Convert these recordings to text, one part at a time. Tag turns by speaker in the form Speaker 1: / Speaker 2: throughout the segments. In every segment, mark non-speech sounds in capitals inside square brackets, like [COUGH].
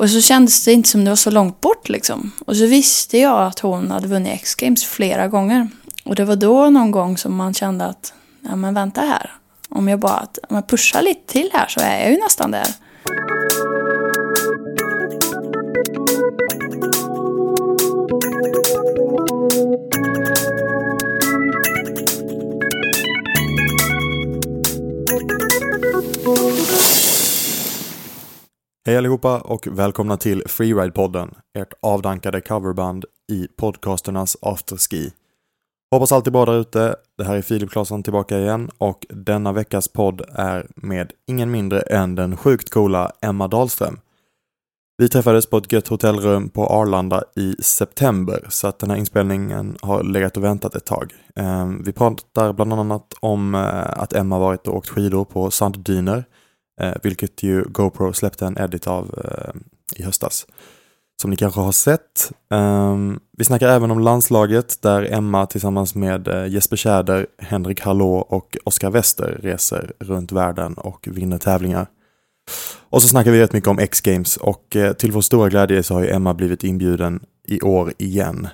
Speaker 1: Och så kändes det inte som det var så långt bort liksom. Och så visste jag att hon hade vunnit X-Games flera gånger. Och det var då någon gång som man kände att, ja men vänta här. Om jag bara om jag pushar lite till här så är jag ju nästan där.
Speaker 2: Hej allihopa och välkomna till Freeride-podden, ert avdankade coverband i podcasternas afterski. Hoppas allt är bra där ute. Det här är Filip Claesson tillbaka igen och denna veckas podd är med ingen mindre än den sjukt coola Emma Dahlström. Vi träffades på ett gött hotellrum på Arlanda i september så att den här inspelningen har legat och väntat ett tag. Ehm, vi pratar bland annat om eh, att Emma varit och åkt skidor på sanddyner Eh, vilket ju GoPro släppte en edit av eh, i höstas. Som ni kanske har sett. Um, vi snackar även om landslaget där Emma tillsammans med eh, Jesper Tjäder, Henrik Hallå och Oskar Wester reser runt världen och vinner tävlingar. Och så snackar vi rätt mycket om X-Games och eh, till vår stora glädje så har ju Emma blivit inbjuden i år igen.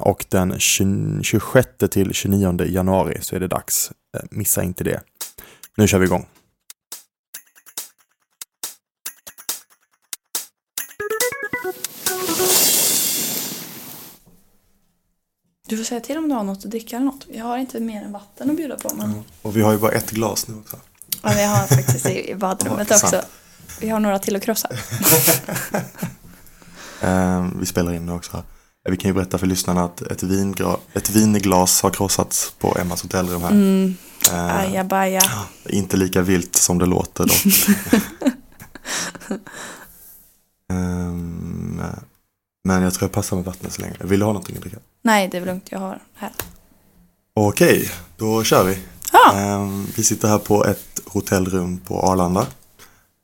Speaker 2: Och den 26 till 29 januari så är det dags. Missa inte det. Nu kör vi igång.
Speaker 1: Du får säga till om du har något att dricka eller något. Jag har inte mer än vatten att bjuda på. Men... Mm.
Speaker 2: Och vi har ju bara ett glas nu också.
Speaker 1: Ja, vi har faktiskt i [LAUGHS] badrummet ja, också. Vi har några till att krossa.
Speaker 2: um, [LAUGHS] vi spelar in nu också. Vi kan ju berätta för lyssnarna att ett, vingra, ett vinglas har krossats på Emmas hotellrum här.
Speaker 1: Mm. Uh, Ajabaja. [GASPS]
Speaker 2: Inte lika vilt som det låter dock. um, [LAUGHS] men jag tror jag passar med vattnet så länge. Vill du ha någonting att dricka?
Speaker 1: Nej, det är lugnt. Jag har här.
Speaker 2: Okej, då kör vi. Um, vi sitter här på ett hotellrum på Arlanda.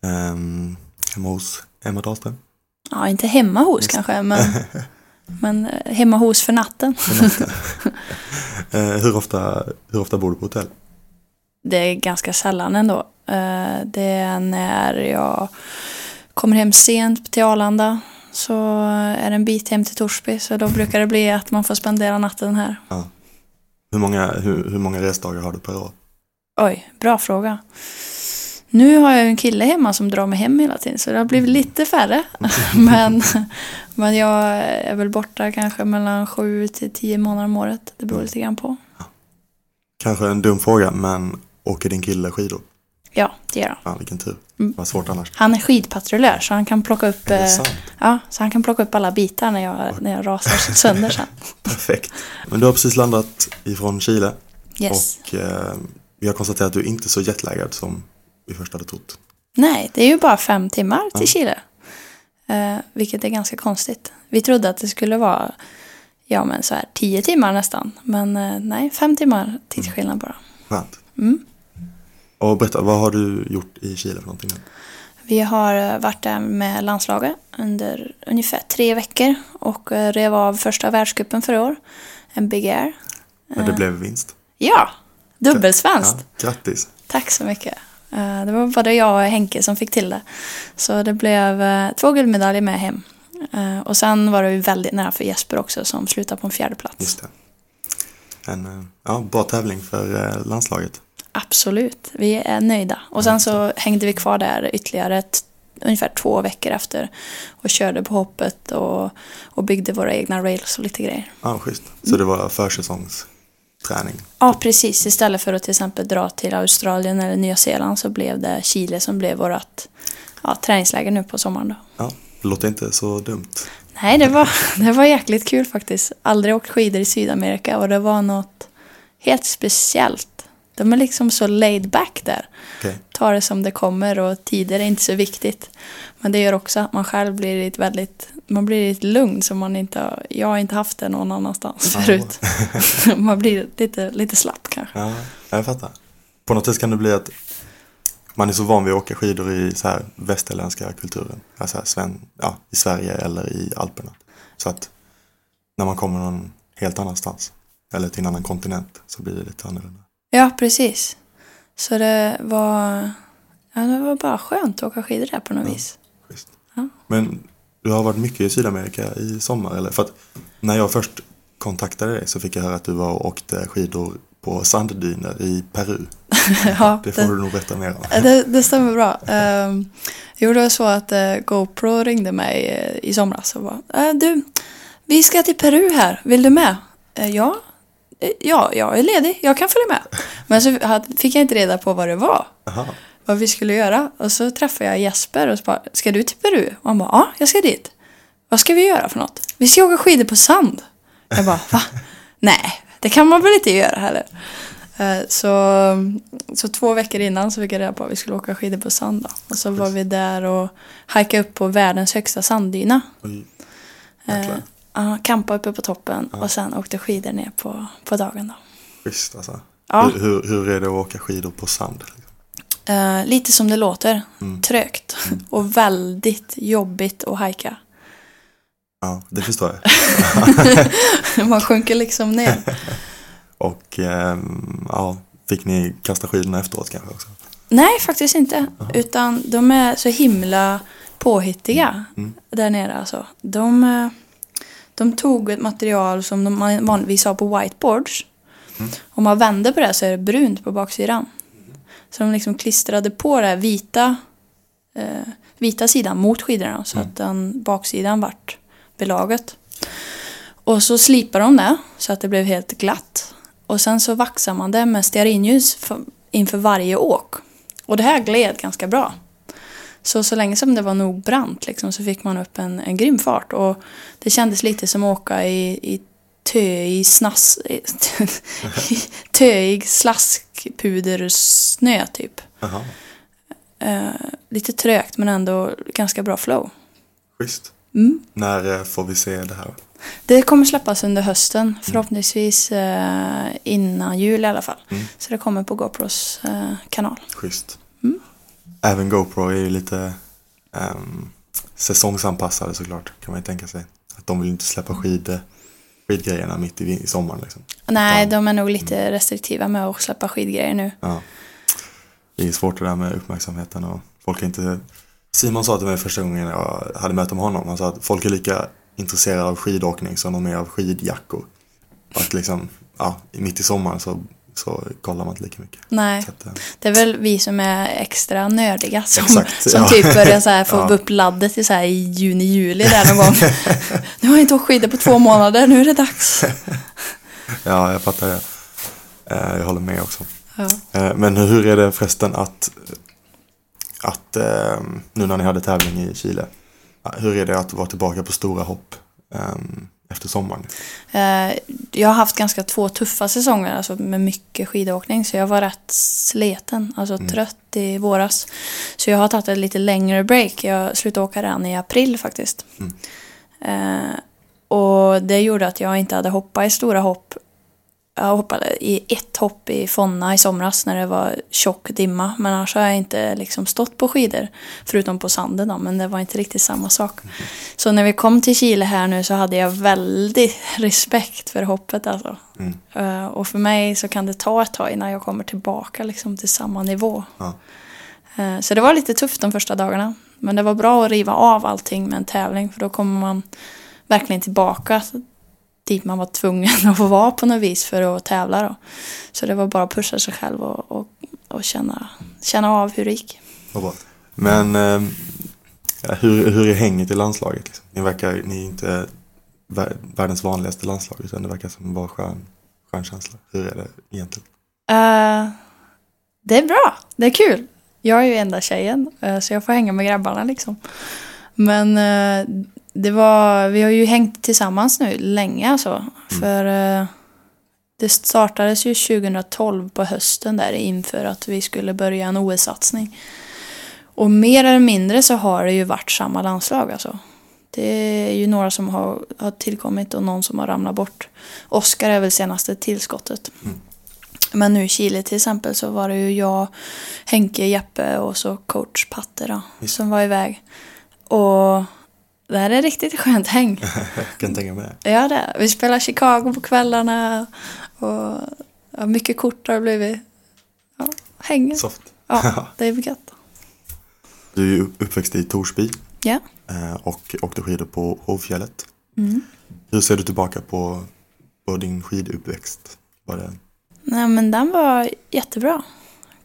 Speaker 2: Um, hemma hos Emma Dahlström.
Speaker 1: Ja, inte hemma hos Just. kanske, men, [LAUGHS] men eh, hemma hos för natten. För natten.
Speaker 2: uh, [LAUGHS] hur, ofta, hur ofta bor du på hotell?
Speaker 1: Det är ganska sällan ändå. Uh, det är när jag kommer hem sent till Arlanda så är det en bit hem till Torsby så då brukar det bli att man får spendera natten här.
Speaker 2: Ja. Hur, många, hur, hur många resdagar har du per år?
Speaker 1: Oj, bra fråga. Nu har jag en kille hemma som drar mig hem hela tiden så det har blivit lite färre. [LAUGHS] men, men jag är väl borta kanske mellan sju till tio månader om året. Det beror lite grann på.
Speaker 2: Kanske en dum fråga men åker din kille skidor?
Speaker 1: Ja, det gör han.
Speaker 2: Ja, vilken tur. Mm. Vad svårt annars.
Speaker 1: Han är skidpatrullör så han kan plocka upp, eh, ja, så han kan plocka upp alla bitar när jag, när jag rasar sönder sen. [LAUGHS]
Speaker 2: Perfekt. Men du har precis landat ifrån Chile.
Speaker 1: Yes.
Speaker 2: Och eh, vi har konstaterat att du inte är så jetlaggad som vi först hade trott.
Speaker 1: Nej, det är ju bara fem timmar till ja. Chile. Eh, vilket är ganska konstigt. Vi trodde att det skulle vara ja, men så här, tio timmar nästan. Men eh, nej, fem timmar tidsskillnad bara.
Speaker 2: Skönt.
Speaker 1: Mm.
Speaker 2: Och berätta, vad har du gjort i Chile för någonting?
Speaker 1: Vi har eh, varit där med landslaget under ungefär tre veckor och eh, rev av första världscupen för år. En Big Air.
Speaker 2: Men det eh, blev vinst?
Speaker 1: Ja, dubbelsvenskt.
Speaker 2: Ja, grattis.
Speaker 1: Tack så mycket. Det var både jag och Henke som fick till det. Så det blev två guldmedaljer med hem. Och sen var det väldigt nära för Jesper också som slutade på en fjärde plats.
Speaker 2: Just det. En ja, bra tävling för landslaget.
Speaker 1: Absolut, vi är nöjda. Och sen så hängde vi kvar där ytterligare ett, ungefär två veckor efter och körde på hoppet och, och byggde våra egna rails och lite grejer.
Speaker 2: Ja, schysst. Så det var försäsongsträning?
Speaker 1: Ja, precis. Istället för att till exempel dra till Australien eller Nya Zeeland så blev det Chile som blev vårt ja, träningsläger nu på sommaren. Då.
Speaker 2: Ja, det låter inte så dumt.
Speaker 1: Nej, det var, [LAUGHS] det var jäkligt kul faktiskt. Aldrig åkt skidor i Sydamerika och det var något helt speciellt de är liksom så laid back där.
Speaker 2: Okay.
Speaker 1: Tar det som det kommer och tider är inte så viktigt. Men det gör också att man själv blir lite väldigt, man blir lite lugn som man inte har, jag har inte haft det någon annanstans oh. förut. [LAUGHS] man blir lite, lite slapp kanske.
Speaker 2: Ja, jag fattar. På något sätt kan det bli att man är så van vid att åka skidor i så här västerländska kulturen. Alltså Sven, ja, i Sverige eller i Alperna. Så att när man kommer någon helt annanstans eller till en annan kontinent så blir det lite annorlunda.
Speaker 1: Ja, precis. Så det var, ja, det var bara skönt att åka skidor där på något ja, vis.
Speaker 2: Ja. Men du har varit mycket i Sydamerika i sommar eller? För att när jag först kontaktade dig så fick jag höra att du var och åkte skidor på sanddyner i Peru. [LAUGHS]
Speaker 1: ja,
Speaker 2: Det får du nog berätta mer om.
Speaker 1: det, det, det stämmer bra. Um, jo, det var så att eh, GoPro ringde mig eh, i somras och bara, eh, du, vi ska till Peru här, vill du med? Eh, ja, ja, jag är ledig, jag kan följa med. Men så fick jag inte reda på vad det var.
Speaker 2: Jaha.
Speaker 1: vad vi skulle göra. Och så träffade jag Jesper och så bara, ska du till Peru? Och han bara, ja, jag ska dit. Vad ska vi göra för något? Vi ska åka skidor på sand. Jag bara, va? [LAUGHS] Nej, det kan man väl inte göra heller. Eh, Så, så två veckor innan så fick jag reda på att vi skulle åka skidor på sand. Då. Och så var vi där och hajkade upp på världens högsta sanddyna.
Speaker 2: Oj.
Speaker 1: Ja, campa uppe på toppen och sen åkte skidor ner på, på dagen. Då.
Speaker 2: Schysst alltså.
Speaker 1: Ja,
Speaker 2: Hur, hur, hur är det att åka skidor på sand?
Speaker 1: eh, lite som det låter.
Speaker 2: Mm.
Speaker 1: Trögt [LAUGHS] och väldigt jobbigt att hajka.
Speaker 2: Ja, det förstår jag. [LAUGHS]
Speaker 1: Man sjunker liksom ner. [LAUGHS]
Speaker 2: Och ehm, ja, fick ni kasta skidorna efteråt kanske också?
Speaker 1: Nej, faktiskt inte. Utan de är så himla påhittiga
Speaker 2: Mm.
Speaker 1: där nere. Alltså. De, eh, de tog ett material som de man vanligtvis har på whiteboards.
Speaker 2: Mm.
Speaker 1: Om man vänder på det så är det brunt på baksidan. Så de liksom klistrade på det här vita, eh, vita sidan mot skidorna så
Speaker 2: Mm.
Speaker 1: att den baksidan vart belaget. Och så slipade de det så att det blev helt glatt. Och sen så vaxar man det med stearinljus för, inför varje åk. Och det här gled ganska bra. Så så länge som det var nog brant liksom, så fick man upp en, en grym fart. Och det kändes lite som att åka i, i töig snass... i [LAUGHS] töig slaskpudersnö typ.
Speaker 2: Jaha,
Speaker 1: Eh, lite trögt men ändå ganska bra flow.
Speaker 2: schysst.
Speaker 1: Mm.
Speaker 2: När eh, får vi se det här?
Speaker 1: Det kommer släppas under hösten. Förhoppningsvis eh, innan jul i alla fall.
Speaker 2: Mm.
Speaker 1: Så det kommer på GoPros eh, kanal.
Speaker 2: Schysst.
Speaker 1: Mm.
Speaker 2: Även GoPro är ju lite ehm, säsongsanpassade såklart, kan man ju tänka sig. Att de vill inte släppa skid, skidgrejerna mitt i, i sommaren liksom.
Speaker 1: Nej,
Speaker 2: Ja.
Speaker 1: de är nog lite restriktiva med att släppa skidgrejer nu.
Speaker 2: Ja. Det är svårt det där med uppmärksamheten och folk är inte... Simon sa till mig första gången jag hade möte med honom, han sa att folk är lika intresserade av skidåkning som de är av skidjackor. Att liksom, ja, mitt i sommaren så, så kollar man inte lika mycket.
Speaker 1: Nej,
Speaker 2: att, eh,
Speaker 1: det är väl vi som är extra nördiga som,
Speaker 2: Exakt,
Speaker 1: som
Speaker 2: ja.
Speaker 1: typ börjar så här [LAUGHS] få
Speaker 2: Ja.
Speaker 1: upp laddet i, så här i juni, juli där någon gång. [LAUGHS] nu har jag inte åkt skidor på två månader, nu är det dags. [LAUGHS]
Speaker 2: ja, jag fattar det. Eh, Jag håller med också.
Speaker 1: Ja.
Speaker 2: Eh, Men hur är det förresten att, att nu när ni hade tävling i Chile, hur är det att vara tillbaka på stora hopp eh, efter sommaren?
Speaker 1: Eh, Jag har haft ganska två tuffa säsonger alltså med mycket skidåkning så jag var rätt sleten, alltså
Speaker 2: Mm.
Speaker 1: trött i våras. Så jag har tagit ett lite längre break. Jag slutade åka redan i april faktiskt.
Speaker 2: Mm.
Speaker 1: Eh, och det gjorde att jag inte hade hoppat i stora hopp. Jag hoppade i ett hopp i Fonna i somras när det var tjock dimma. Men annars har jag inte liksom stått på skidor. Förutom på sanden då, men det var inte riktigt samma sak. Så när vi kom till Chile här nu så hade jag väldigt respekt för hoppet alltså.
Speaker 2: Mm.
Speaker 1: Eh, och för mig så kan det ta ett tag innan jag kommer tillbaka liksom till samma nivå.
Speaker 2: Ja.
Speaker 1: Eh, så det var lite tufft de första dagarna. Men det var bra att riva av allting med en tävling för då kommer man verkligen tillbaka dit man var tvungen att vara på något vis för att tävla då. Så det var bara att pusha sig själv och, och, och känna, känna av hur det gick.
Speaker 2: Vad bra. Men eh, hur, hur är hänget i landslaget? Liksom? Ni, verkar, ni är inte vär- världens vanligaste landslag utan det verkar som bara skön, skön känsla. Hur är det egentligen?
Speaker 1: Eh, det är bra, det är kul. Jag är ju enda tjejen eh, så jag får hänga med grabbarna liksom. Men eh, det var, vi har ju hängt tillsammans nu länge alltså. För eh, det startades ju 2012 på hösten där inför att vi skulle börja en OS-satsning. Och mer eller mindre så har det ju varit samma landslag alltså. Det är ju några som har, har tillkommit och någon som har ramlat bort. Oskar är väl senaste tillskottet. Men nu i Chile till exempel så var det ju jag, Henke, Jeppe och så coach Patte då, som var iväg. Och det här är riktigt skönt häng. [LAUGHS]
Speaker 2: Jag kan tänka mig det.
Speaker 1: Ja, det. Vi spelar Chicago på kvällarna och ja, mycket kort har det blivit. Ja, hänger.
Speaker 2: Soft. [LAUGHS]
Speaker 1: Ja, det är gött.
Speaker 2: Du är uppväxt i Torsby.
Speaker 1: Ja.
Speaker 2: eh, och åkte skidor på Hovfjället.
Speaker 1: Mm.
Speaker 2: Hur ser du tillbaka på, på din skiduppväxt? Var det,
Speaker 1: Nej men den var jättebra.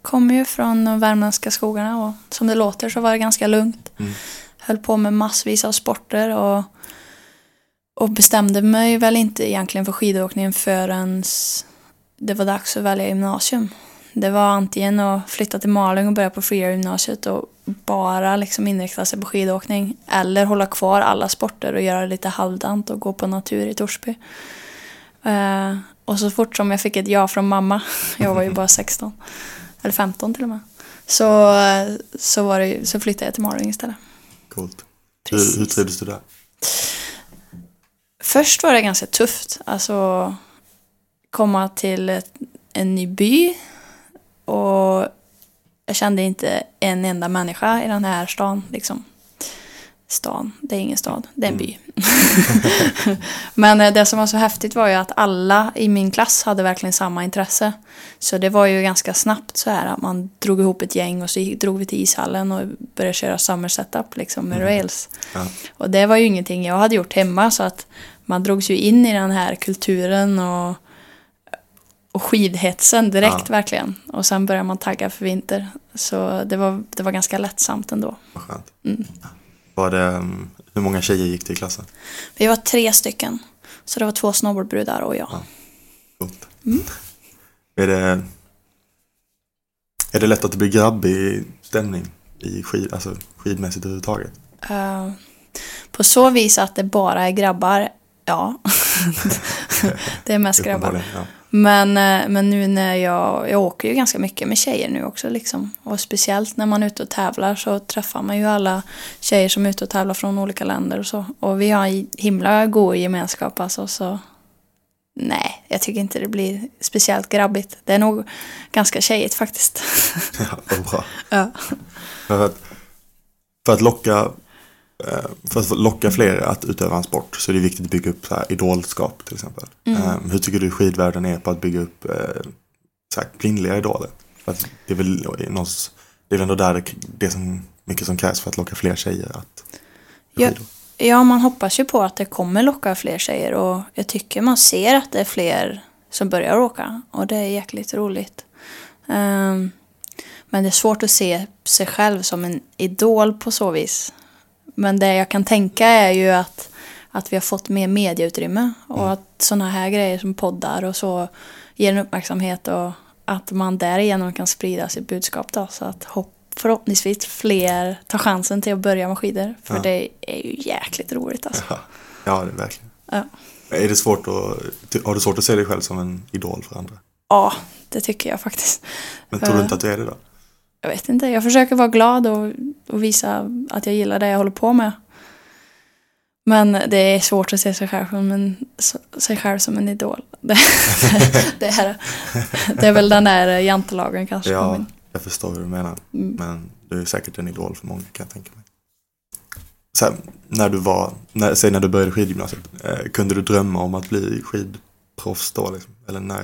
Speaker 1: Kommer ju från de värmländska skogarna och som det låter så var det ganska lugnt.
Speaker 2: Mm.
Speaker 1: Höll på med massvis av sporter och, och bestämde mig väl inte egentligen för skidåkningen förrän det var dags att välja gymnasium. Det var antingen att flytta till Malung och börja på Friar-gymnasiet och bara liksom inrikta sig på skidåkning. Eller hålla kvar alla sporter och göra det lite halvdant och gå på natur i Torsby. Uh, och så fort som jag fick ett ja från mamma, [LAUGHS] jag var ju bara 16, eller 15 till och med, så, eh, så, var det, så flyttade jag till Malung istället
Speaker 2: coolt.
Speaker 1: Precis.
Speaker 2: Hur, hur trivdes du där?
Speaker 1: Först var det ganska tufft. Alltså komma till en ny by och jag kände inte en enda människa i den här stan. Liksom. Stan, det är ingen stad, det är en by. [LAUGHS] Men eh, det som var så häftigt var ju att alla i min klass hade verkligen samma intresse. Så det var ju ganska snabbt så här att man drog ihop ett gäng och så drog vi till ishallen och började köra summer setup liksom med rails.
Speaker 2: Ja.
Speaker 1: Och det var ju ingenting jag hade gjort hemma så att man drogs ju in i den här kulturen och, och skidhetsen direkt
Speaker 2: Ja.
Speaker 1: verkligen. Och sen började man tagga för vinter. Så det var, det var ganska lättsamt ändå.
Speaker 2: Vad skönt.
Speaker 1: Mm.
Speaker 2: Var det, mm, hur många tjejer gick till i klassen?
Speaker 1: Vi var tre stycken. Så det var två snowboardbrudar och jag.
Speaker 2: Coolt.
Speaker 1: Mm. [LAUGHS]
Speaker 2: Är, det, är det lätt att det blir grabbig stämning i skid, alltså skidmässigt överhuvudtaget?
Speaker 1: Eh, på så vis att det bara är grabbar, ja. [LAUGHS] det är mest grabbar.
Speaker 2: Ja.
Speaker 1: Men, eh, men nu när jag, jag åker ju ganska mycket med tjejer nu också liksom. Och speciellt när man är ute och tävlar så träffar man ju alla tjejer som är ute och tävlar från olika länder och så. Och vi har en himla god gemenskap alltså så. Nej, jag tycker inte det blir speciellt grabbigt. Det är nog ganska tjejigt faktiskt. [LAUGHS]
Speaker 2: Ja, vad bra.
Speaker 1: ja.
Speaker 2: För att, för att locka för att locka fler att utöva en sport så är det viktigt att bygga upp så här idolskap till exempel.
Speaker 1: Mm.
Speaker 2: Eh, Hur tycker du skidvärlden är på att bygga upp eh, så här kvinnliga idoler? Det, är väl någons, det är väl ändå där det, det som, mycket som krävs för att locka fler tjejer att
Speaker 1: Ja. Ja, man hoppas ju på att det kommer locka fler tjejer och jag tycker man ser att det är fler som börjar åka och det är jäkligt roligt. Ehm, men det är svårt att se sig själv som en idol på så vis. Men det jag kan tänka är ju att, att vi har fått mer medieutrymme och att sådana här grejer som poddar och så ger en uppmärksamhet och att man därigenom kan sprida sitt budskap då så att hopp, förhoppningsvis fler tar chansen till att börja med skidor. För
Speaker 2: Ja.
Speaker 1: det är ju jäkligt roligt alltså.
Speaker 2: Ja, ja det är verkligen.
Speaker 1: Ja.
Speaker 2: Är det svårt att, har du svårt att se dig själv som en idol för andra?
Speaker 1: ja, det tycker jag faktiskt.
Speaker 2: Men tror du
Speaker 1: Ja.
Speaker 2: inte att du är det då?
Speaker 1: Jag vet inte, jag försöker vara glad och, och visa att jag gillar det jag håller på med. Men det är svårt att se sig själv som en, sig själv som en idol. [LAUGHS] Det, det, är, det är väl den där jantelagen kanske.
Speaker 2: Ja, jag förstår hur du menar.
Speaker 1: Mm.
Speaker 2: Men du är säkert en idol för många kan jag tänka mig. Här, när du var, när, säg när du började skidgymnasiet, eh, kunde du drömma om att bli skidproffs då? Liksom? Eller när,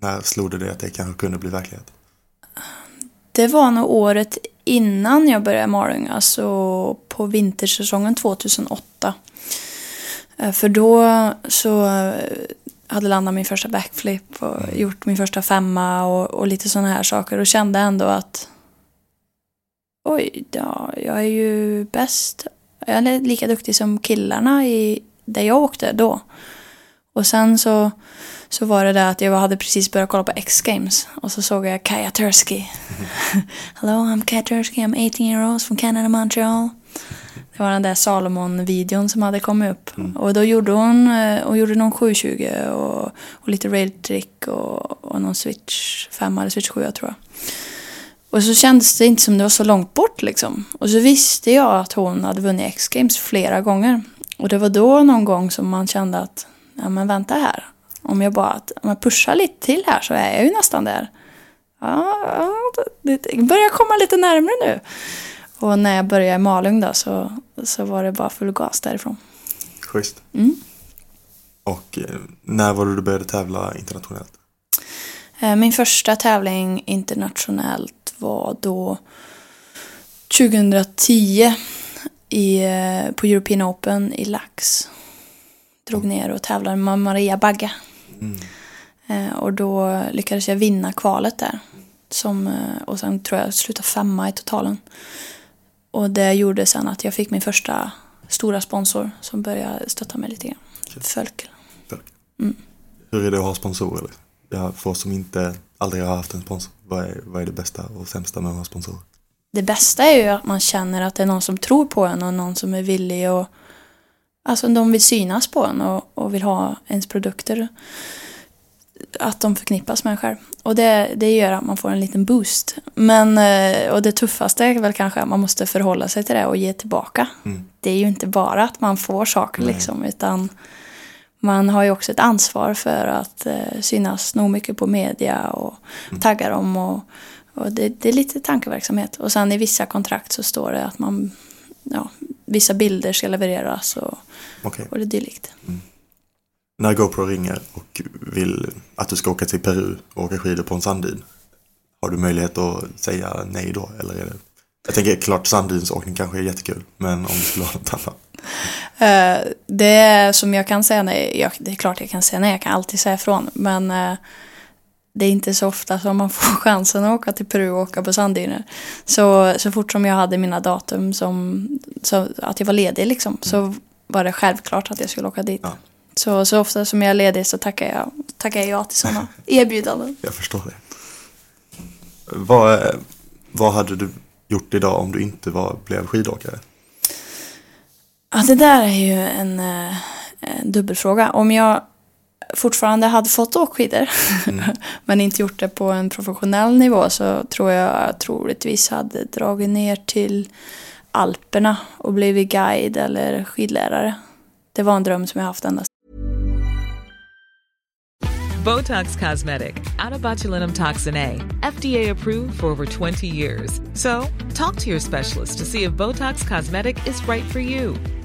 Speaker 2: när slog det dig att det kanske kunde bli verklighet?
Speaker 1: Det var nog året innan jag började Malung, alltså på vintersäsongen 2008. Eh, För då så eh, hade landat min första backflip och gjort min första femma och, och lite sådana här saker och kände ändå att oj, ja, jag är ju bäst. Jag är lika duktig som killarna i där jag åkte då. Och sen så, så var det det att jag hade precis börjat kolla på X-Games och så såg jag Kaja Tursky. [LAUGHS] Hello, I'm Kaja Tursky, I'm 18 year old from Canada, Montreal. Det var den där Salomon-videon som hade kommit upp. Och då gjorde hon, eh, och gjorde någon 720 och, och lite rail trick och, och någon switch 5 eller switch 7 tror jag. Och så kändes det inte som det var så långt bort liksom. Och så visste jag att hon hade vunnit X-Games flera gånger. Och det var då någon gång som man kände att, ja men vänta här. Om jag bara om jag pushar lite till här så är jag ju nästan där. Ja, det börjar komma lite närmare nu. Och när jag började i Malung då så, så var det bara full gas därifrån.
Speaker 2: Schysst.
Speaker 1: Mm.
Speaker 2: Och eh, när var det du började tävla internationellt?
Speaker 1: Eh, Min första tävling internationellt var då 2010. i, eh, på European Open i Lax. Drog ner och tävlade med Maria Bagga.
Speaker 2: Mm.
Speaker 1: Eh, och då lyckades jag vinna kvalet där. Som, eh, och sen tror jag slutade femma i totalen. Och det gjorde sen att jag fick min första stora sponsor som började stötta mig lite grann. Fölkel. Mm.
Speaker 2: Hur är det att ha sponsorer? Ja, för oss som inte aldrig har haft en sponsor, vad är, vad är det bästa och sämsta med att ha sponsorer?
Speaker 1: Det bästa är ju att man känner att det är någon som tror på en och någon som är villig och Alltså de vill synas på en och, och vill ha ens produkter. Att de förknippas med en själv. Och det, det gör att man får en liten boost. Men, eh, och det tuffaste är väl kanske att man måste förhålla sig till det och ge tillbaka.
Speaker 2: Mm.
Speaker 1: Det är ju inte bara att man får saker liksom, utan man har ju också ett ansvar för att eh, synas nog mycket på media och
Speaker 2: Mm.
Speaker 1: tagga dem. Och, och det, det är lite tankeverksamhet. Och sen i vissa kontrakt så står det att man, ja, vissa bilder ska levereras och,
Speaker 2: Okej.
Speaker 1: och det dylikt.
Speaker 2: När GoPro ringer och vill att du ska åka till Peru och åka skidor på en sanddyn, har du möjlighet att säga nej då? Eller är det... Jag tänker klart sanddynsåkning kanske är jättekul, men om du skulle ha något annat.
Speaker 1: Eh, det som jag kan säga nej, jag, det är klart jag kan säga nej, jag kan alltid säga ifrån. Men eh, det är inte så ofta som man [LAUGHS] får chansen att åka till Peru och åka på sanddyner. Så, så fort som jag hade mina datum som, så att jag var ledig liksom, så var det självklart att jag skulle åka dit.
Speaker 2: Ja.
Speaker 1: Så, så ofta som jag är ledig så tackar jag, tackar jag ja till sådana [LAUGHS] erbjudanden.
Speaker 2: Jag förstår det. Vad, vad hade du gjort idag om du inte var, blev skidåkare?
Speaker 1: Ja, det där är ju en, eh, en dubbelfråga. Om jag fortfarande hade fått åkskidor [LAUGHS] men inte gjort det på en professionell nivå så tror jag troligtvis hade dragit ner till Alperna och blivit guide eller skidlärare. Det var en dröm som jag haft ända
Speaker 3: Botox Cosmetic, botulinum toxin A, FDA approved for over 20 years. So, talk to your specialist to see if Botox Cosmetic is right for you.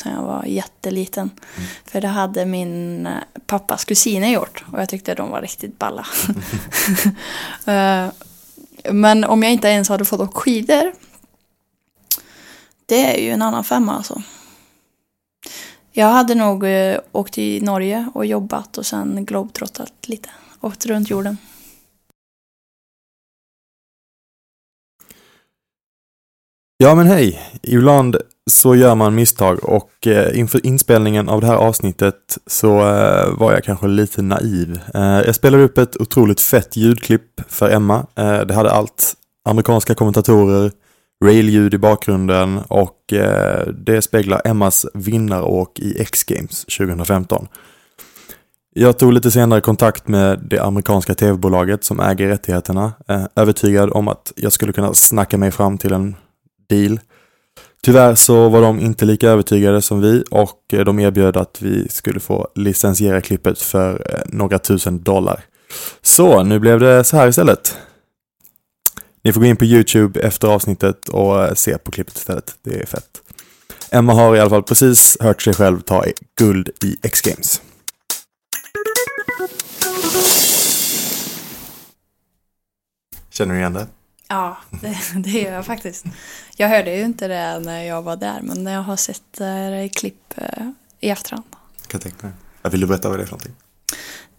Speaker 1: sen jag var jätteliten. För det hade min eh, pappas kusiner gjort och jag tyckte de var riktigt balla. [LAUGHS] Eh, men om jag inte ens hade fått åka skidor, det är ju en annan femma alltså. Jag hade nog eh, åkt till Norge och jobbat och sen globetrottat lite. Åkt runt jorden.
Speaker 2: Ja men hej! Ibland så gör man misstag och eh, inför inspelningen av det här avsnittet så eh, var jag kanske lite naiv. Eh, jag spelade upp ett otroligt fett ljudklipp för Emma. Eh, det hade allt amerikanska kommentatorer, railljud i bakgrunden och eh, det speglar Emmas vinnaråk i X-Games 2015. Jag tog lite senare kontakt med det amerikanska tv-bolaget som äger rättigheterna, eh, övertygad om att jag skulle kunna snacka mig fram till en deal. Tyvärr så var de inte lika övertygade som vi och eh, de erbjöd att vi skulle få licensiera klippet för eh, några tusen dollar. Så nu blev det så här istället. Ni får gå in på Youtube efter avsnittet och eh, se på klippet istället. Det är fett. Emma har i alla fall precis hört sig själv ta guld i X-Games. Känner du igen det?
Speaker 1: Ja, det, det gör jag faktiskt. Jag hörde ju inte det när jag var där, men jag har sett det i klipp eh, i efterhand.
Speaker 2: Kan jag tänka mig. Vill du berätta vad det är för någonting?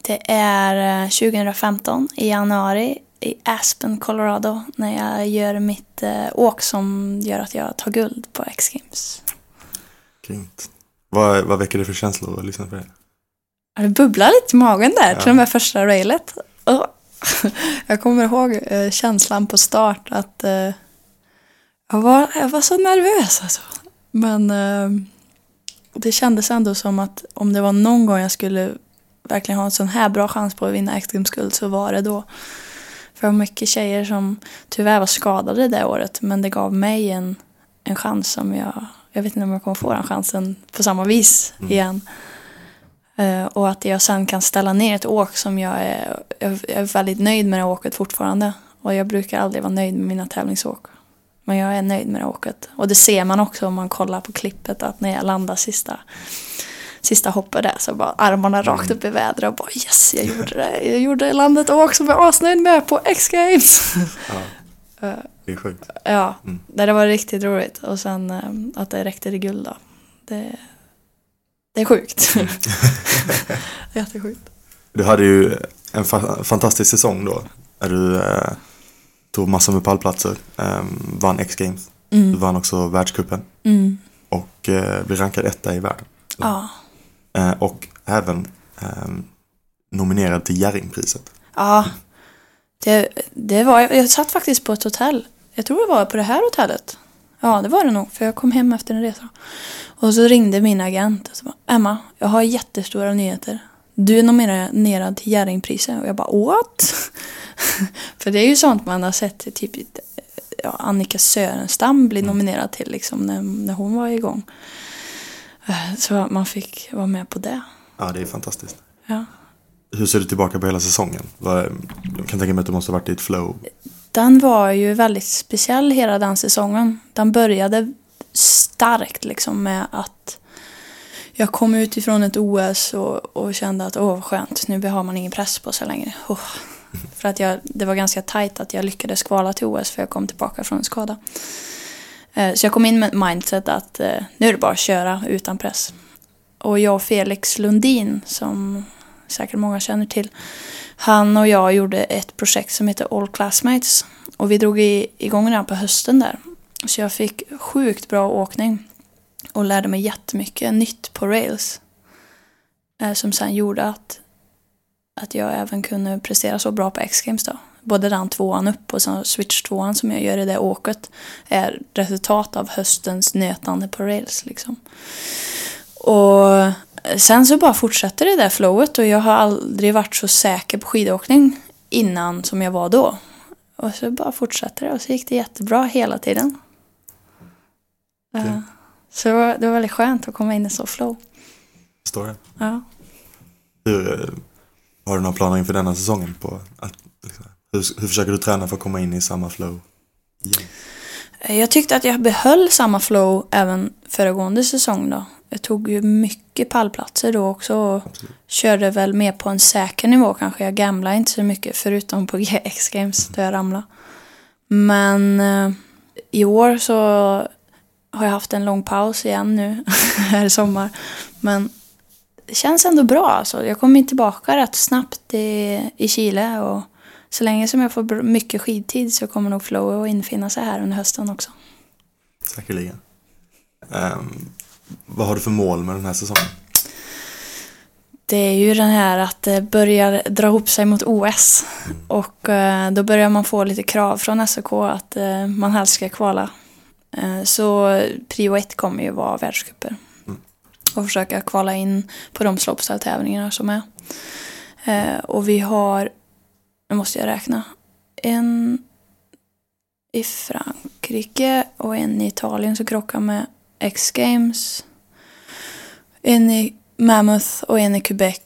Speaker 1: Det är eh, 2015 i januari i Aspen, Colorado, när jag gör mitt eh, åk som gör att jag tar guld på X-Games.
Speaker 2: Grymt. Vad, vad väcker det för känslor att lyssna på det?
Speaker 1: Det bubblar lite i magen där,
Speaker 2: Ja.
Speaker 1: till och med första railet. Åh. [LAUGHS] Jag kommer ihåg eh, känslan på start att eh, jag, var, jag var så nervös alltså. Men eh, det kändes ändå som att om det var någon gång jag skulle verkligen ha en sån här bra chans på att vinna X-Games-guld så var det då. För det var mycket tjejer som tyvärr var skadade det året men det gav mig en, en chans som jag, jag vet inte om jag kommer få den chansen på samma vis igen. Eh, och att jag sen kan ställa ner ett åk som jag är, jag är väldigt nöjd med det åket fortfarande. Och jag brukar aldrig vara nöjd med mina tävlingsåk. Men jag är nöjd med det åket. Och det ser man också om man kollar på klippet att när jag landar sista, sista hoppet där så bara armarna rakt upp i vädret och bara yes, jag gjorde det. Jag gjorde landet åk som jag är asnöjd med på X-Games.
Speaker 2: Ja. [LAUGHS] Det är sjukt.
Speaker 1: Ja,
Speaker 2: Mm.
Speaker 1: det var riktigt roligt. Och sen eh, att det räckte till guld då. Det, det är sjukt. [LAUGHS] Jättesjukt.
Speaker 2: Du hade ju en fa- fantastisk säsong då. Där du eh, tog massor med pallplatser. Eh, vann X-Games. Du vann också världscupen.
Speaker 1: Mm.
Speaker 2: Och eh, blev rankad etta i världen.
Speaker 1: Ja.
Speaker 2: Eh, och även eh, nominerad till Jerringpriset.
Speaker 1: Ja. Det, det var, jag satt faktiskt på ett hotell. Jag tror det var på det här hotellet. Ja, det var det nog. För jag kom hem efter en resa. Och så ringde min agent och så bara, Emma, jag har jättestora nyheter. Du är nominerad till Jerringpriset. Och jag bara, what? [LAUGHS] för det är ju sånt man har sett typ ja, Annika Sörenstam bli nominerad till liksom när, när hon var igång. Så man fick vara med på det.
Speaker 2: Ja, det är fantastiskt.
Speaker 1: Ja.
Speaker 2: Hur ser du tillbaka på hela säsongen? Jag kan tänka mig att du måste ha varit i ett flow.
Speaker 1: Den var ju väldigt speciell hela den säsongen. Den började starkt liksom med att jag kom ut ifrån ett OS och, och kände att åh vad skönt, nu har man ingen press på sig längre. Oh. För att jag, det var ganska tajt att jag lyckades kvala till OS för jag kom tillbaka från en skada. Eh, så jag kom in med ett mindset att eh, nu är det bara att köra utan press. Och jag och Felix Lundin, som säkert många känner till, han och jag gjorde ett projekt som heter All Classmates. Och vi drog igång redan på hösten där. Så jag fick sjukt bra åkning. Och lärde mig jättemycket nytt på rails. Eh, som sen gjorde att, att jag även kunde prestera så bra på X-Games då. Både den tvåan upp och sen switch tvåan som jag gör i det åket är resultat av höstens nötande på rails liksom. Och sen så bara fortsätter det där flowet och jag har aldrig varit så säker på skidåkning innan som jag var då. Och så bara fortsatte det och så gick det jättebra hela tiden. Ja. Så det var, det var väldigt skönt att komma in i så flow.
Speaker 2: Står det?
Speaker 1: Ja.
Speaker 2: Hur, eh, har du några planer inför denna säsongen? På att, liksom, hur, hur försöker du träna för att komma in i samma flow? igen?
Speaker 1: Jag tyckte att jag behöll samma flow även föregående säsong då. Jag tog ju mycket pallplatser då också och
Speaker 2: Absolut.
Speaker 1: körde väl mer på en säker nivå kanske. Jag gamlade inte så mycket förutom på [LAUGHS] GX Games där jag ramlade. Men eh, i år så har jag haft en lång paus igen nu [LAUGHS] här i sommar. Men det känns ändå bra alltså. Jag kommer tillbaka rätt snabbt i, i Chile och så länge som jag får mycket skidtid så kommer nog flow att infinna sig här under hösten också.
Speaker 2: Säkerligen. Ehm, vad har du för mål med den här säsongen?
Speaker 1: Det är ju den här att det börjar dra ihop sig mot OS. Och eh, då börjar man få lite krav från SOK att eh, man helst ska kvala. Eh, Så prio ett kommer ju vara världscuper. Och försöka kvala in på de slopestyle-tävlingarna som är. Eh, Och vi har, nu måste jag räkna, en i Frankrike och en i Italien som krockar med X-Games. En i Mammoth och en i Quebec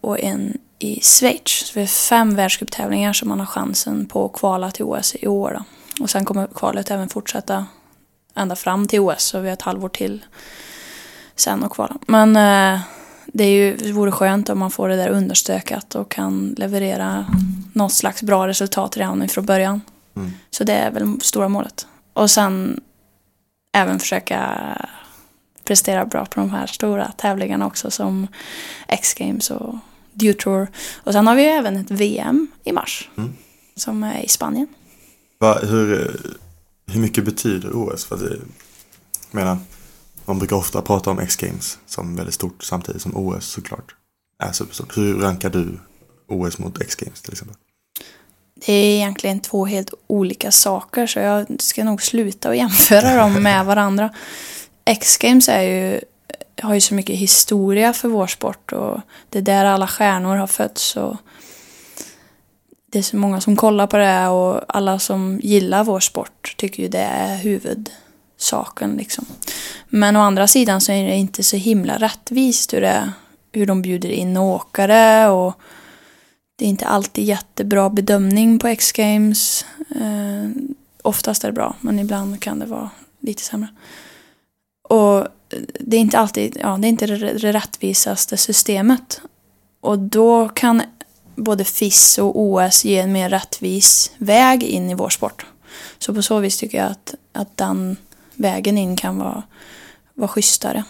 Speaker 1: och en i Schweiz. Så vi har fem världscuptävlingar som man har chansen på att kvala till OS i år. Då. Och sen kommer kvalet även fortsätta ända fram till OS, så vi har ett halvår till sen att kvala. Men eh, det, är ju, det vore skönt om man får det där understökat och kan leverera något slags bra resultat redan från början.
Speaker 2: Mm.
Speaker 1: Så det är väl stora målet. Och sen även försöka prestera bra på de här stora tävlingarna också som X-Games och Dew Tour. Och sen har vi även ett VM i mars
Speaker 2: Mm.
Speaker 1: som är i Spanien.
Speaker 2: Va, hur, hur mycket betyder OS? För att jag menar, man brukar ofta prata om X-Games som väldigt stort samtidigt som OS såklart är superstort. Hur rankar du OS mot X-Games till exempel?
Speaker 1: Det är egentligen två helt olika saker så jag ska nog sluta att jämföra dem med varandra. X-Games är ju, har ju så mycket historia för vår sport och det är där alla stjärnor har fötts. Och det är så många som kollar på det och alla som gillar vår sport tycker ju det är huvudsaken. Liksom. Men å andra sidan så är det inte så himla rättvist hur det, hur de bjuder in åkare och det är inte alltid jättebra bedömning på X-games. Eh, oftast är det bra, men ibland kan det vara lite sämre. Och det är inte alltid, ja, det är inte det rättvisaste systemet. Och då kan både FIS och OS ge en mer rättvis väg in i vår sport. Så på så vis tycker jag att, att den vägen in kan vara, vara schysstare.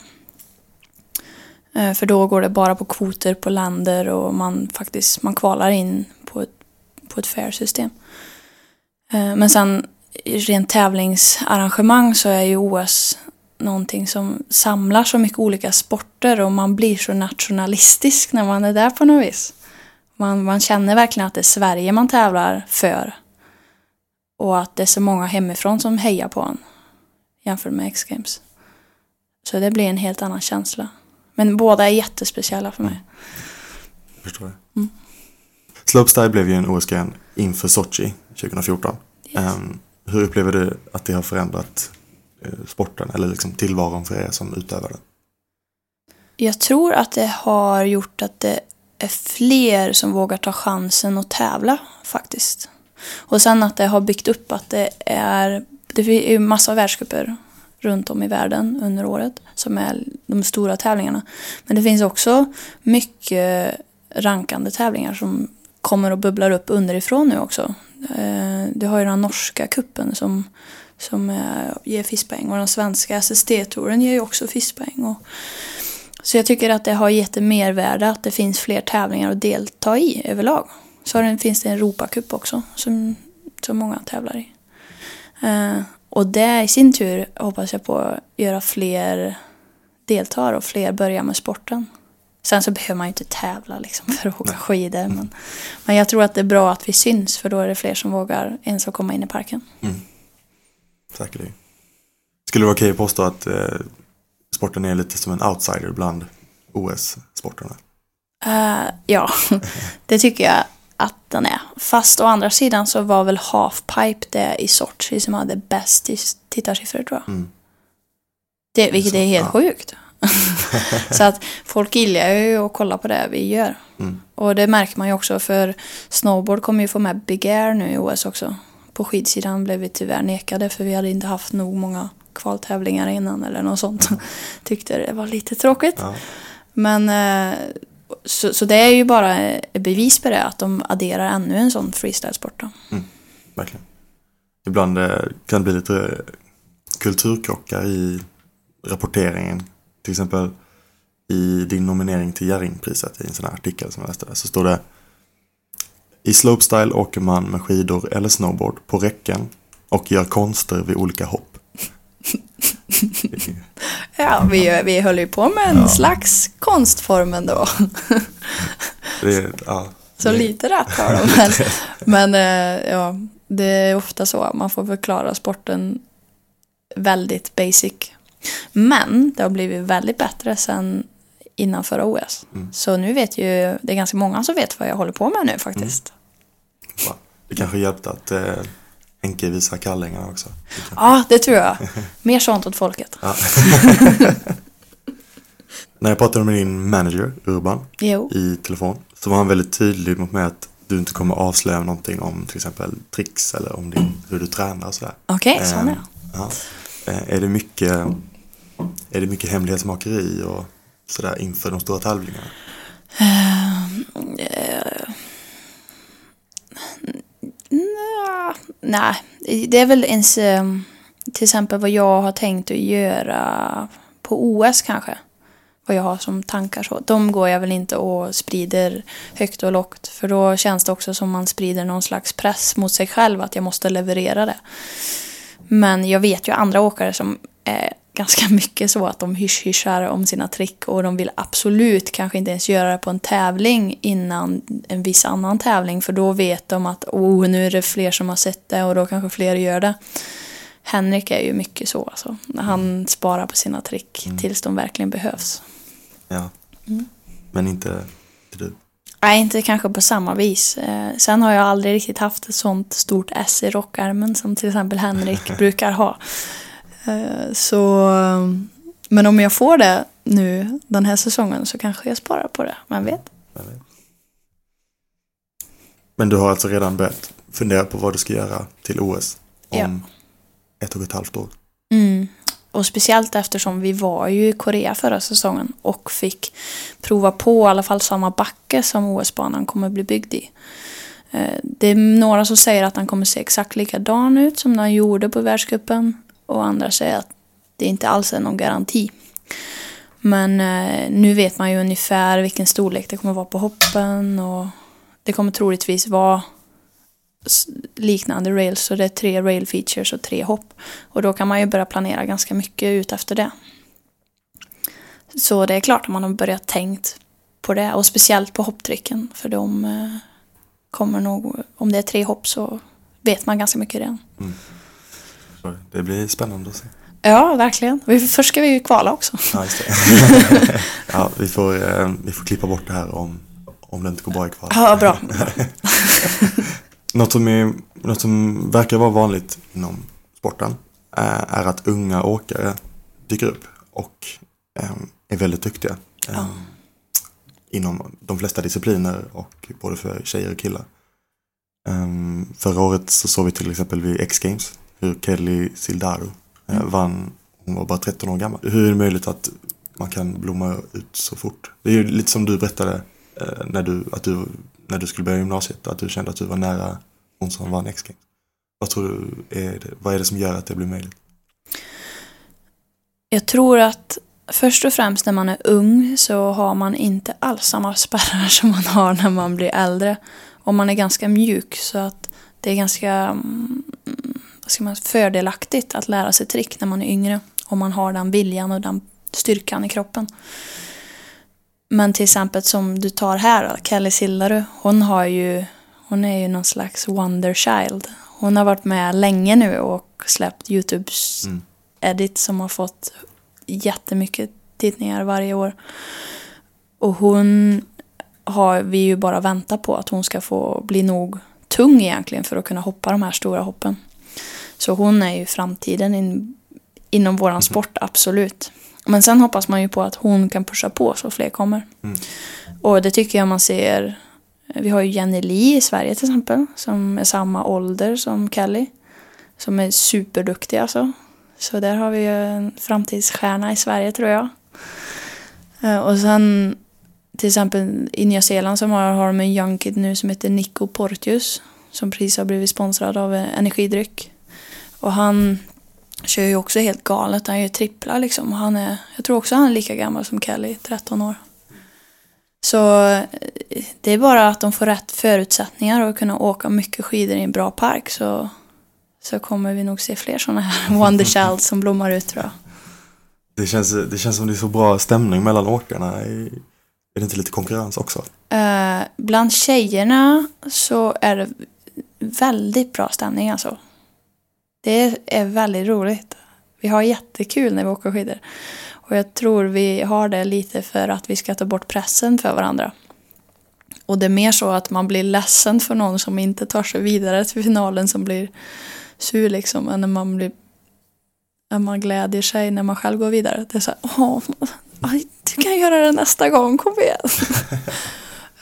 Speaker 1: Eh, för då går det bara på kvoter på länder och man faktiskt man kvalar in på ett, på ett fair system. Eh, men sen rent tävlingsarrangemang så är ju OS någonting som samlar så mycket olika sporter och man blir så nationalistisk när man är där på något vis. Man, man känner verkligen att det är Sverige man tävlar för. Och att det är så många hemifrån som hejar på en jämfört med X-Games. Så det blir en helt annan känsla. Men båda är jättespeciella för mig.
Speaker 2: Jag förstår det. Mm. Slopestyle blev ju en OS-gren inför Sochi 2014. Yes. Um, hur upplever du att det har förändrat uh, sporten eller liksom tillvaron för er som utövare?
Speaker 1: Jag tror att det har gjort att det är fler som vågar ta chansen att tävla faktiskt. Och sen att det har byggt upp att det är, det är massa världscuper runt om i världen under året som är de stora tävlingarna. Men det finns också mycket rankande tävlingar som kommer och bubblar upp underifrån nu också. Eh, du har ju den norska kuppen som, som ger FIS-poäng och den svenska SST-touren ger ju också FIS-poäng. Så jag tycker att det har gett en mervärde att det finns fler tävlingar att delta i överlag. Så finns det en Europacup också som, som många tävlar i. Eh, Eh, och det i sin tur hoppas jag på att göra fler deltar och fler börjar med sporten. Sen så behöver man ju inte tävla liksom för att åka skidor. Men, men jag tror att det är bra att vi syns för då är det fler som vågar ens komma in i parken. Mm.
Speaker 2: Säkerligen. Skulle det vara okej att påstå att eh, sporten är lite som en outsider bland OS-sporterna?
Speaker 1: Uh, ja, [LAUGHS] det tycker jag att den är. Fast å andra sidan så var väl Halfpipe det i Sochi som hade bäst tittarsiffror tror jag. Mm. Det, vilket är helt ja. sjukt. [LAUGHS] så att folk gillar ju att kolla på det vi gör. Mm. Och det märker man ju också för snowboard kommer ju få med Big Air nu i OS också. På skidsidan blev vi tyvärr nekade för vi hade inte haft nog många kvaltävlingar innan eller något sånt. Mm. [LAUGHS] Tyckte det var lite tråkigt. Ja. Men eh, så, så det är ju bara bevis på det, att de adderar ännu en sån freestyle-sport. Mm,
Speaker 2: verkligen. Ibland eh, kan det bli lite kulturkrockar i rapporteringen. Till exempel i din nominering till Jerringpriset i en sån här artikel som jag läste där, så står det I slopestyle åker man med skidor eller snowboard på räcken och gör konster vid olika hopp. [LAUGHS]
Speaker 1: ja, vi, vi höll ju på med en ja. slags konstform ändå. det, ja, så det. lite rätt har de. [LAUGHS] Men, men eh, ja, det är ofta så. Man får förklara sporten väldigt basic. Men det har blivit väldigt bättre sen innan förra OS. Mm. Så nu vet ju, det är ganska många som vet vad jag håller på med nu faktiskt.
Speaker 2: Mm. Det kanske hjälpte att eh, Henke visar kallingarna också.
Speaker 1: Ja, det tror jag. Mer sånt åt folket. [LAUGHS]
Speaker 2: När jag pratade med din manager, Urban, jo. i telefon, så var han väldigt tydlig mot mig att du inte kommer avslöja någonting om till exempel tricks eller om din, hur du tränar och sådär.
Speaker 1: Okej, okay, sån är
Speaker 2: ja. Eh, är det mycket är det mycket hemlighetsmakeri och sådär inför de stora tävlingarna? Uh, uh,
Speaker 1: nej, det är väl ens ehm, till exempel vad jag har tänkt att göra på OS kanske. Vad jag har som tankar så. De går jag väl inte och sprider högt och lågt. För då känns det också som man sprider någon slags press mot sig själv att jag måste leverera det. Men jag vet ju andra åkare som är ganska [LAUGHS] mycket så att de hysch-hyschar om sina trick och de vill absolut kanske inte ens göra det på en tävling innan en viss annan tävling för då vet de att oh, nu är det fler som har sett det och då kanske fler gör det. Henrik är ju mycket så alltså. Han mm. sparar på sina trick mm. tills de verkligen behövs.
Speaker 2: Ja, mm. men inte, du?
Speaker 1: Nej, inte kanske på samma vis. Eh, sen har jag aldrig riktigt haft ett sånt stort S i rockärmen som till exempel Henrik [LAUGHS] brukar ha. Eh, så Men om jag får det nu den här säsongen så kanske jag sparar på det. Vem vet?
Speaker 2: Men du har alltså redan börjat fundera på vad du ska göra till OS om
Speaker 1: Ja.
Speaker 2: ett och ett halvt år.
Speaker 1: Mm. Och speciellt eftersom vi var ju i Korea förra säsongen och fick prova på i alla fall samma backe som OS-banan kommer bli byggd i. Eh, Det är några som säger att den kommer se exakt likadan ut som den gjorde på världscupen och andra säger att det inte alls är någon garanti. Men eh, nu vet man ju ungefär vilken storlek det kommer vara på hoppen och det kommer troligtvis vara liknande rails. Så det är tre rail features och tre hopp. Och då kan man ju börja planera ganska mycket ut efter det. Så det är klart att man har börjat tänkt på det. Och speciellt på hopptricken. För de eh, kommer nog, om det är tre hopp så vet man ganska mycket redan. Mm.
Speaker 2: Så det blir spännande att se.
Speaker 1: Ja, verkligen. Vi- Först ska vi ju kvala också.
Speaker 2: Ja, just det. [LAUGHS] ja, vi, får, eh, vi får klippa bort det här om, om det inte går bra i kval.
Speaker 1: Ja, bra. [LAUGHS]
Speaker 2: Något som, är, något som verkar vara vanligt inom sporten eh, är att unga åkare dyker upp och eh, är väldigt duktiga.
Speaker 1: Ja.
Speaker 2: Inom de flesta discipliner och både för tjejer och killar. Eh, Förra året så såg vi till exempel vid X-Games hur Kelly Sildaru eh,
Speaker 1: Mm.
Speaker 2: vann. Hon var bara 13 år gammal. Hur är det möjligt att man kan blomma ut så fort? Det är ju lite som du berättade eh, när, du, att du, när du skulle börja gymnasiet. Att du kände att du var nära hon som vann X-Games. Vad tror du är det, vad är det som gör att det blir möjligt?
Speaker 1: Jag tror att först och främst när man är ung så har man inte alls samma spärrar [LAUGHS] som man har när man blir äldre. Och man är ganska mjuk så att det är ganska mm, vad ska man, fördelaktigt att lära sig trick när man är yngre. Om man har den viljan och den styrkan i kroppen. Men till exempel som du tar här, då, Kelly Sildaru, hon har ju, hon är ju någon slags wonder child. Hon har varit med länge nu och släppt Youtubes
Speaker 2: Mm.
Speaker 1: edit som har fått jättemycket tittningar varje år. Och hon har vi ju bara väntat på att hon ska få bli nog tung egentligen för att kunna hoppa de här stora hoppen. Så hon är ju framtiden in, inom våran sport, absolut. Men sen hoppas man ju på att hon kan pusha på så fler kommer.
Speaker 2: Mm.
Speaker 1: Och det tycker jag man ser. Vi har ju Jenny Lee i Sverige till exempel. Som är samma ålder som Kelly. Som är superduktig alltså. Så där har vi ju en framtidsstjärna i Sverige tror jag. Eh, Och sen till exempel i Nya Zeeland så har, har de en young kid nu som heter Nico Portius. Som precis har blivit sponsrad av energidryck. Och han kör ju också helt galet. Han gör tripplar liksom. Han är, jag tror också han är lika gammal som Kelly, 13 år. Så eh, det är bara att de får rätt förutsättningar och kunna åka mycket skidor i en bra park så, så kommer vi nog se fler sådana här [LAUGHS] Wonder Child som blommar ut tror jag.
Speaker 2: Det känns, det känns som det är så bra stämning mellan åkarna. Är är det inte lite konkurrens också?
Speaker 1: Eh, bland tjejerna så är det väldigt bra stämning alltså. Det är väldigt roligt. Vi har jättekul när vi åker skidor. Och jag tror vi har det lite för att vi ska ta bort pressen för varandra. Och det är mer så att man blir ledsen för någon som inte tar sig vidare till finalen som blir sur liksom. Än när man blir när man glädjer sig när man själv går vidare. Det är så här, åh, du kan göra det nästa gång, kom igen. [LAUGHS]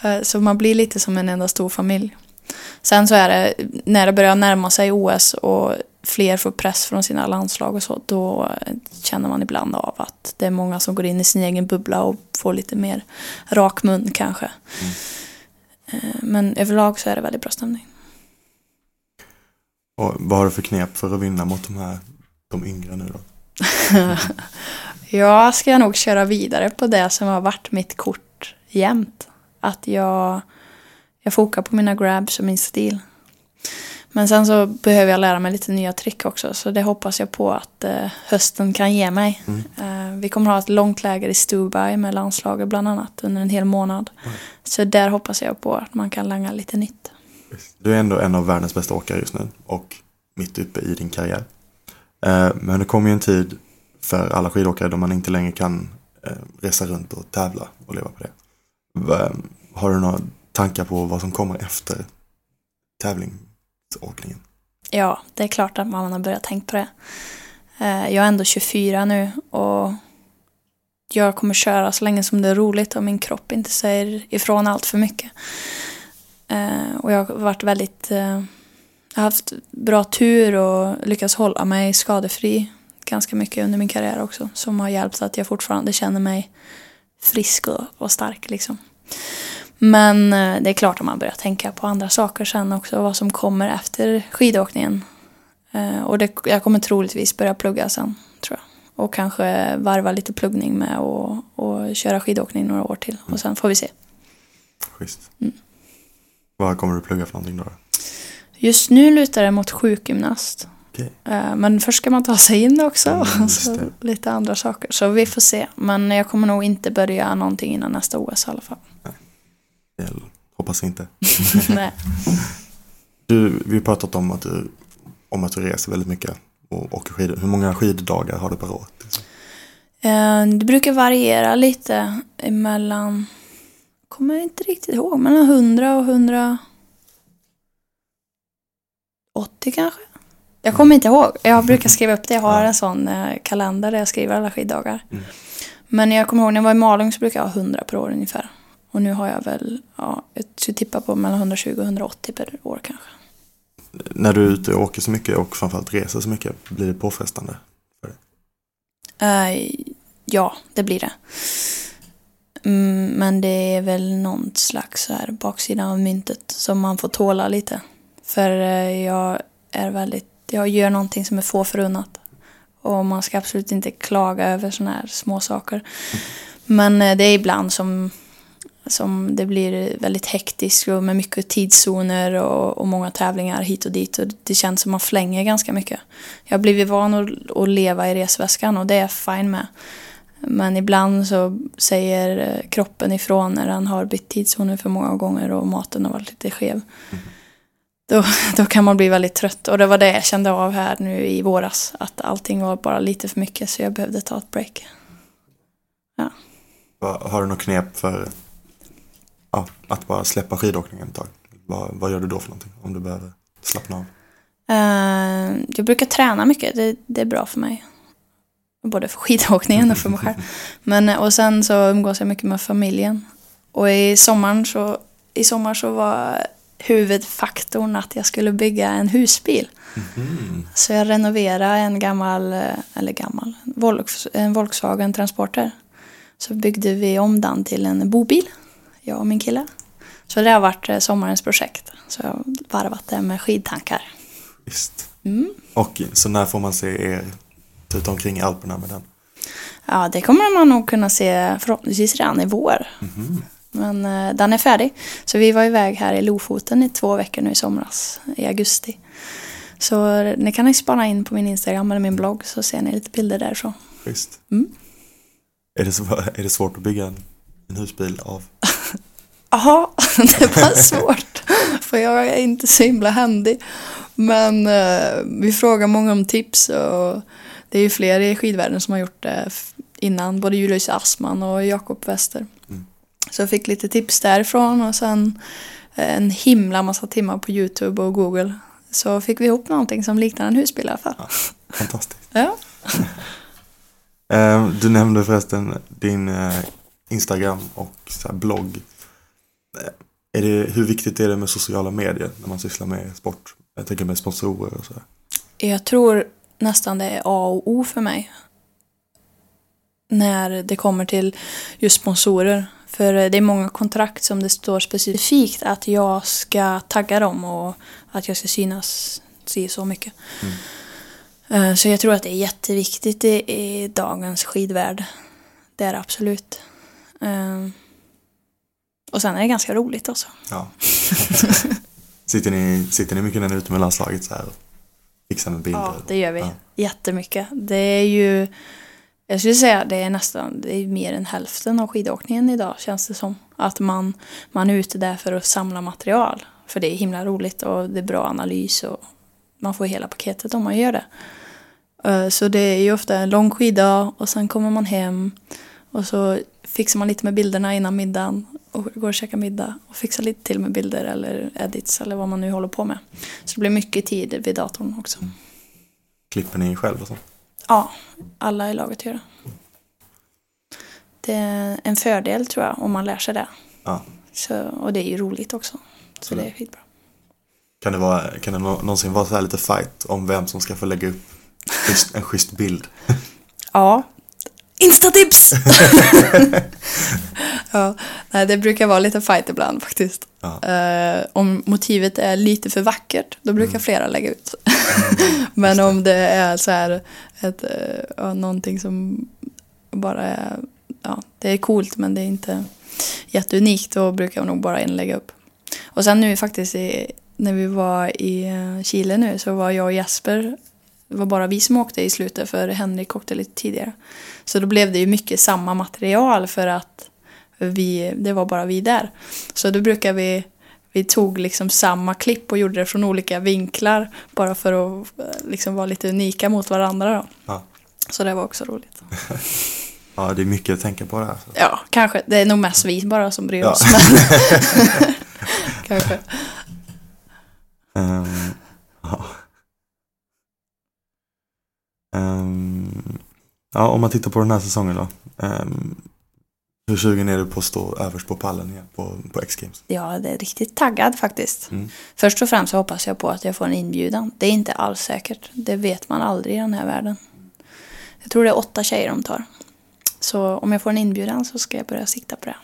Speaker 1: Eh, Så man blir lite som en enda stor familj. Sen så är det, när det börjar närma sig OS och fler får press från sina landslag och så, då känner man ibland av att det är många som går in i sin egen bubbla och får lite mer rak mun kanske. Eh, Men överlag så är det väldigt bra stämning.
Speaker 2: Och vad har du för knep för att vinna mot de här de yngre nu då? [LAUGHS]
Speaker 1: Jag ska nog köra vidare på det som har varit mitt kort jämt. Att jag, jag fokar på mina grabs och min stil. Men sen så behöver jag lära mig lite nya trick också. Så det hoppas jag på att eh, hösten kan ge mig. Eh, vi kommer ha ett långt läger i Stubai med landslaget bland annat under en hel månad. Så där hoppas jag på att man kan langa lite nytt.
Speaker 2: Du är ändå en av världens bästa åkare just nu och mitt uppe i din karriär. Eh, Men det kommer ju en tid för alla skidåkare då man inte längre kan eh, resa runt och tävla och leva på det. Har du några tankar på vad som kommer efter tävlingsåkningen?
Speaker 1: Ja, det är klart att man har börjat tänka på det. Eh, jag är ändå 24 nu och jag kommer köra så länge som det är roligt och min kropp inte säger ifrån allt för mycket. Eh, och jag har varit väldigt... Eh, jag har haft bra tur och lyckats hålla mig skadefri ganska mycket under min karriär också. Som har hjälpt att jag fortfarande känner mig frisk och, och stark liksom. Men eh, det är klart att man börjar tänka på andra saker sen också. Vad som kommer efter skidåkningen. Eh, och det, jag kommer troligtvis börja plugga sen, tror jag. Och kanske varva lite pluggning med och, och köra skidåkning några år till. Och sen får vi se.
Speaker 2: Schysst.
Speaker 1: Mm.
Speaker 2: Vad kommer du plugga för någonting då?
Speaker 1: Just nu lutar det mot sjukgymnast.
Speaker 2: Okej.
Speaker 1: Eh, Men först ska man ta sig in också.
Speaker 2: Mm, [LAUGHS]
Speaker 1: så lite andra saker. Så vi får se. Men jag kommer nog inte börja någonting innan nästa OS i alla fall.
Speaker 2: Jag hoppas inte. [LAUGHS]
Speaker 1: Nej.
Speaker 2: Du, vi har pratat om att du, om att du reser väldigt mycket och åker skidor. Hur många skiddagar har du per år?
Speaker 1: Eh, Det brukar variera lite emellan, kommer inte riktigt ihåg, mellan 100 och 180 kanske. Jag kommer inte ihåg. Jag brukar skriva upp det. Jag har en sån eh, kalender där jag skriver alla skiddagar.
Speaker 2: Mm.
Speaker 1: Men jag kommer ihåg när jag var i Malung så brukade jag ha 100 per år ungefär. Och nu har jag väl, ja, jag skulle tippa på mellan 120 och 180 per år kanske.
Speaker 2: När du är ute och åker så mycket och framförallt reser så mycket, blir det påfrestande?
Speaker 1: Eh, ja, det blir det. Mm, men det är väl någon slags här baksida av myntet som man får tåla lite. För eh, jag är väldigt, jag gör någonting som är få förunnat. Och man ska absolut inte klaga över såna här små saker. Men eh, det är ibland som, som det blir väldigt hektiskt och med mycket tidszoner och, och många tävlingar hit och dit. Och det känns som man flänger ganska mycket. Jag har blivit van att, att leva i resväskan och det är jag fine med. Men ibland så säger eh, kroppen ifrån när den har bytt tidszoner för många gånger och maten har varit lite skev. Då, [LAUGHS] då kan man bli väldigt trött. Och det var det jag kände av här nu i våras. Att allting var bara lite för mycket så jag behövde ta ett break.
Speaker 2: Vad- Har du något knep för ja, att bara släppa skidåkningen ett tag? Vad, vad gör du då för någonting om du behöver slappna av?
Speaker 1: Eh, jag brukar träna mycket, det, det är bra för mig. Både för skidåkningen och för mig själv. [LAUGHS] Men, eh, och sen så umgås jag mycket med familjen. Och i sommaren så, i sommar så var huvudfaktorn att jag skulle bygga en husbil. Så jag renoverade en gammal, eh, eller gammal, en Volkswagen Transporter. Så byggde vi om den till en bobil, jag och min kille. Så det har varit eh, sommarens projekt. Så jag har varvat det med skidtankar.
Speaker 2: Visst.
Speaker 1: Mm.
Speaker 2: Och så när får man se er tuta omkring i Alperna med den?
Speaker 1: Ja, det kommer man nog kunna se förhoppningsvis redan i vår. Men eh, den är färdig. Så vi var iväg här i Lofoten i två veckor nu i somras, i augusti. Så ni kan ni spana in på min Instagram eller min blogg så ser ni lite bilder därifrån.
Speaker 2: Visst.
Speaker 1: Mm.
Speaker 2: Är, det så, är det svårt att bygga en, en husbil av? [LAUGHS]
Speaker 1: Jaha, [LAUGHS] det var svårt. För jag är inte så himla händig. Men eh, vi frågar många om tips och det är ju fler i skidvärlden som har gjort det innan. Både Julius Assman och Jakob Wester.
Speaker 2: Mm.
Speaker 1: Så jag fick lite tips därifrån och sen eh, en himla massa timmar på YouTube och Google. Så fick vi ihop någonting som liknar en husbil i alla fall.
Speaker 2: Fantastiskt.
Speaker 1: Ja. [LAUGHS]
Speaker 2: Eh, Du nämnde förresten din Instagram och blogg. Eh, Är det, hur viktigt är det med sociala medier när man sysslar med sport? Jag tänker med sponsorer och så.
Speaker 1: Jag tror nästan det är A och O för mig. När det kommer till just sponsorer. För det är många kontrakt som det står specifikt att jag ska tagga dem och att jag ska synas si så mycket. Eh, Så jag tror att det är jätteviktigt i, i dagens skidvärld. Det är det absolut. Och sen är det ganska roligt också.
Speaker 2: Ja. [LAUGHS] sitter, ni, sitter ni mycket när ni är ute med landslaget så här och fixar med bilder?
Speaker 1: Ja, det gör vi.
Speaker 2: Ja.
Speaker 1: Jättemycket. Det är ju, jag skulle säga det är nästan, det är mer än hälften av skidåkningen idag känns det som. Att man, man är ute där för att samla material. För det är himla roligt och det är bra analys och man får hela paketet om man gör det. Eh, Så det är ju ofta en lång skiddag och sen kommer man hem och så fixar man lite med bilderna innan middagen och går och käkar middag och fixar lite till med bilder eller edits eller vad man nu håller på med. Så det blir mycket tid vid datorn också.
Speaker 2: Klipper ni själv och så?
Speaker 1: Ja, alla i laget gör det. det är en fördel tror jag om man lär sig det.
Speaker 2: Ja.
Speaker 1: Så, och det är ju roligt också. Så det är skitbra.
Speaker 2: Kan det, vara, kan det nå- någonsin vara så här lite fight om vem som ska få lägga upp en schysst bild? [LAUGHS]
Speaker 1: Ja. Instatips! [LAUGHS] ja, nej, det brukar vara lite fight ibland faktiskt.
Speaker 2: Ja.
Speaker 1: Eh, om motivet är lite för vackert, då brukar flera lägga ut. [LAUGHS] Men om det är så här ett, eh, ja, någonting som bara är, ja, det är coolt men det är inte jätteunikt, då brukar jag nog bara en lägga upp. Och sen nu faktiskt i, när vi var i eh, Chile nu så var jag och Jesper det var bara vi som åkte i slutet för Henrik åkte lite tidigare. Så då blev det ju mycket samma material för att vi, det var bara vi där. Så då brukar vi, vi tog liksom samma klipp och gjorde det från olika vinklar bara för att eh, liksom vara lite unika mot varandra då.
Speaker 2: Ja.
Speaker 1: Så det var också roligt. [LAUGHS]
Speaker 2: ja, det är mycket att tänka på där.
Speaker 1: Ja, kanske. Det är nog mest vi bara som bryr
Speaker 2: Ja.
Speaker 1: oss. Men [LAUGHS] kanske. [LAUGHS]
Speaker 2: Ehm, ja. Ja, om man tittar på den här säsongen då. Um, hur sugen är du på att stå överst på pallen igen på, på X-Games?
Speaker 1: Ja, det är riktigt taggad faktiskt.
Speaker 2: Mm.
Speaker 1: Först och främst så hoppas jag på att jag får en inbjudan. Det är inte alls säkert. Det vet man aldrig i den här världen. Jag tror det är åtta tjejer de tar. Så om jag får en inbjudan så ska jag börja sikta på det.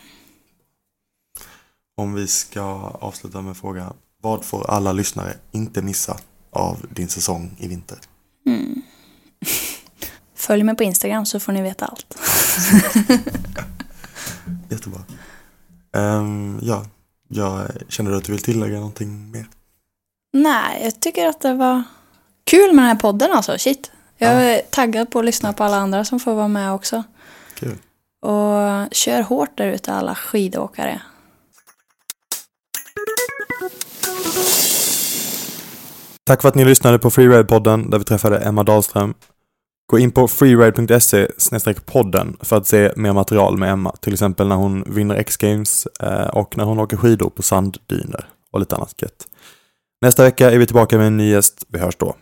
Speaker 2: Om vi ska avsluta med en fråga. Vad får alla lyssnare inte missa av din säsong i vinter?
Speaker 1: Mm. [LAUGHS] Följ mig på Instagram så får ni veta allt. [LAUGHS]
Speaker 2: Jättebra. Ehm, ja, jag känner du att du vill tillägga någonting mer?
Speaker 1: Nej, jag tycker att det var kul med den här podden alltså. Shit. Jag är taggad på att lyssna på alla andra som får vara med också.
Speaker 2: Kul.
Speaker 1: Och kör hårt där ute alla skidåkare.
Speaker 2: Tack för att ni lyssnade på Freeride-podden där vi träffade Emma Dahlström. Gå in på freeride.se podden för att se mer material med Emma, till exempel när hon vinner X-Games eh, och när hon åker skidor på sanddyner och lite annat gött. Nästa vecka är vi tillbaka med en ny gäst. Vi hörs då.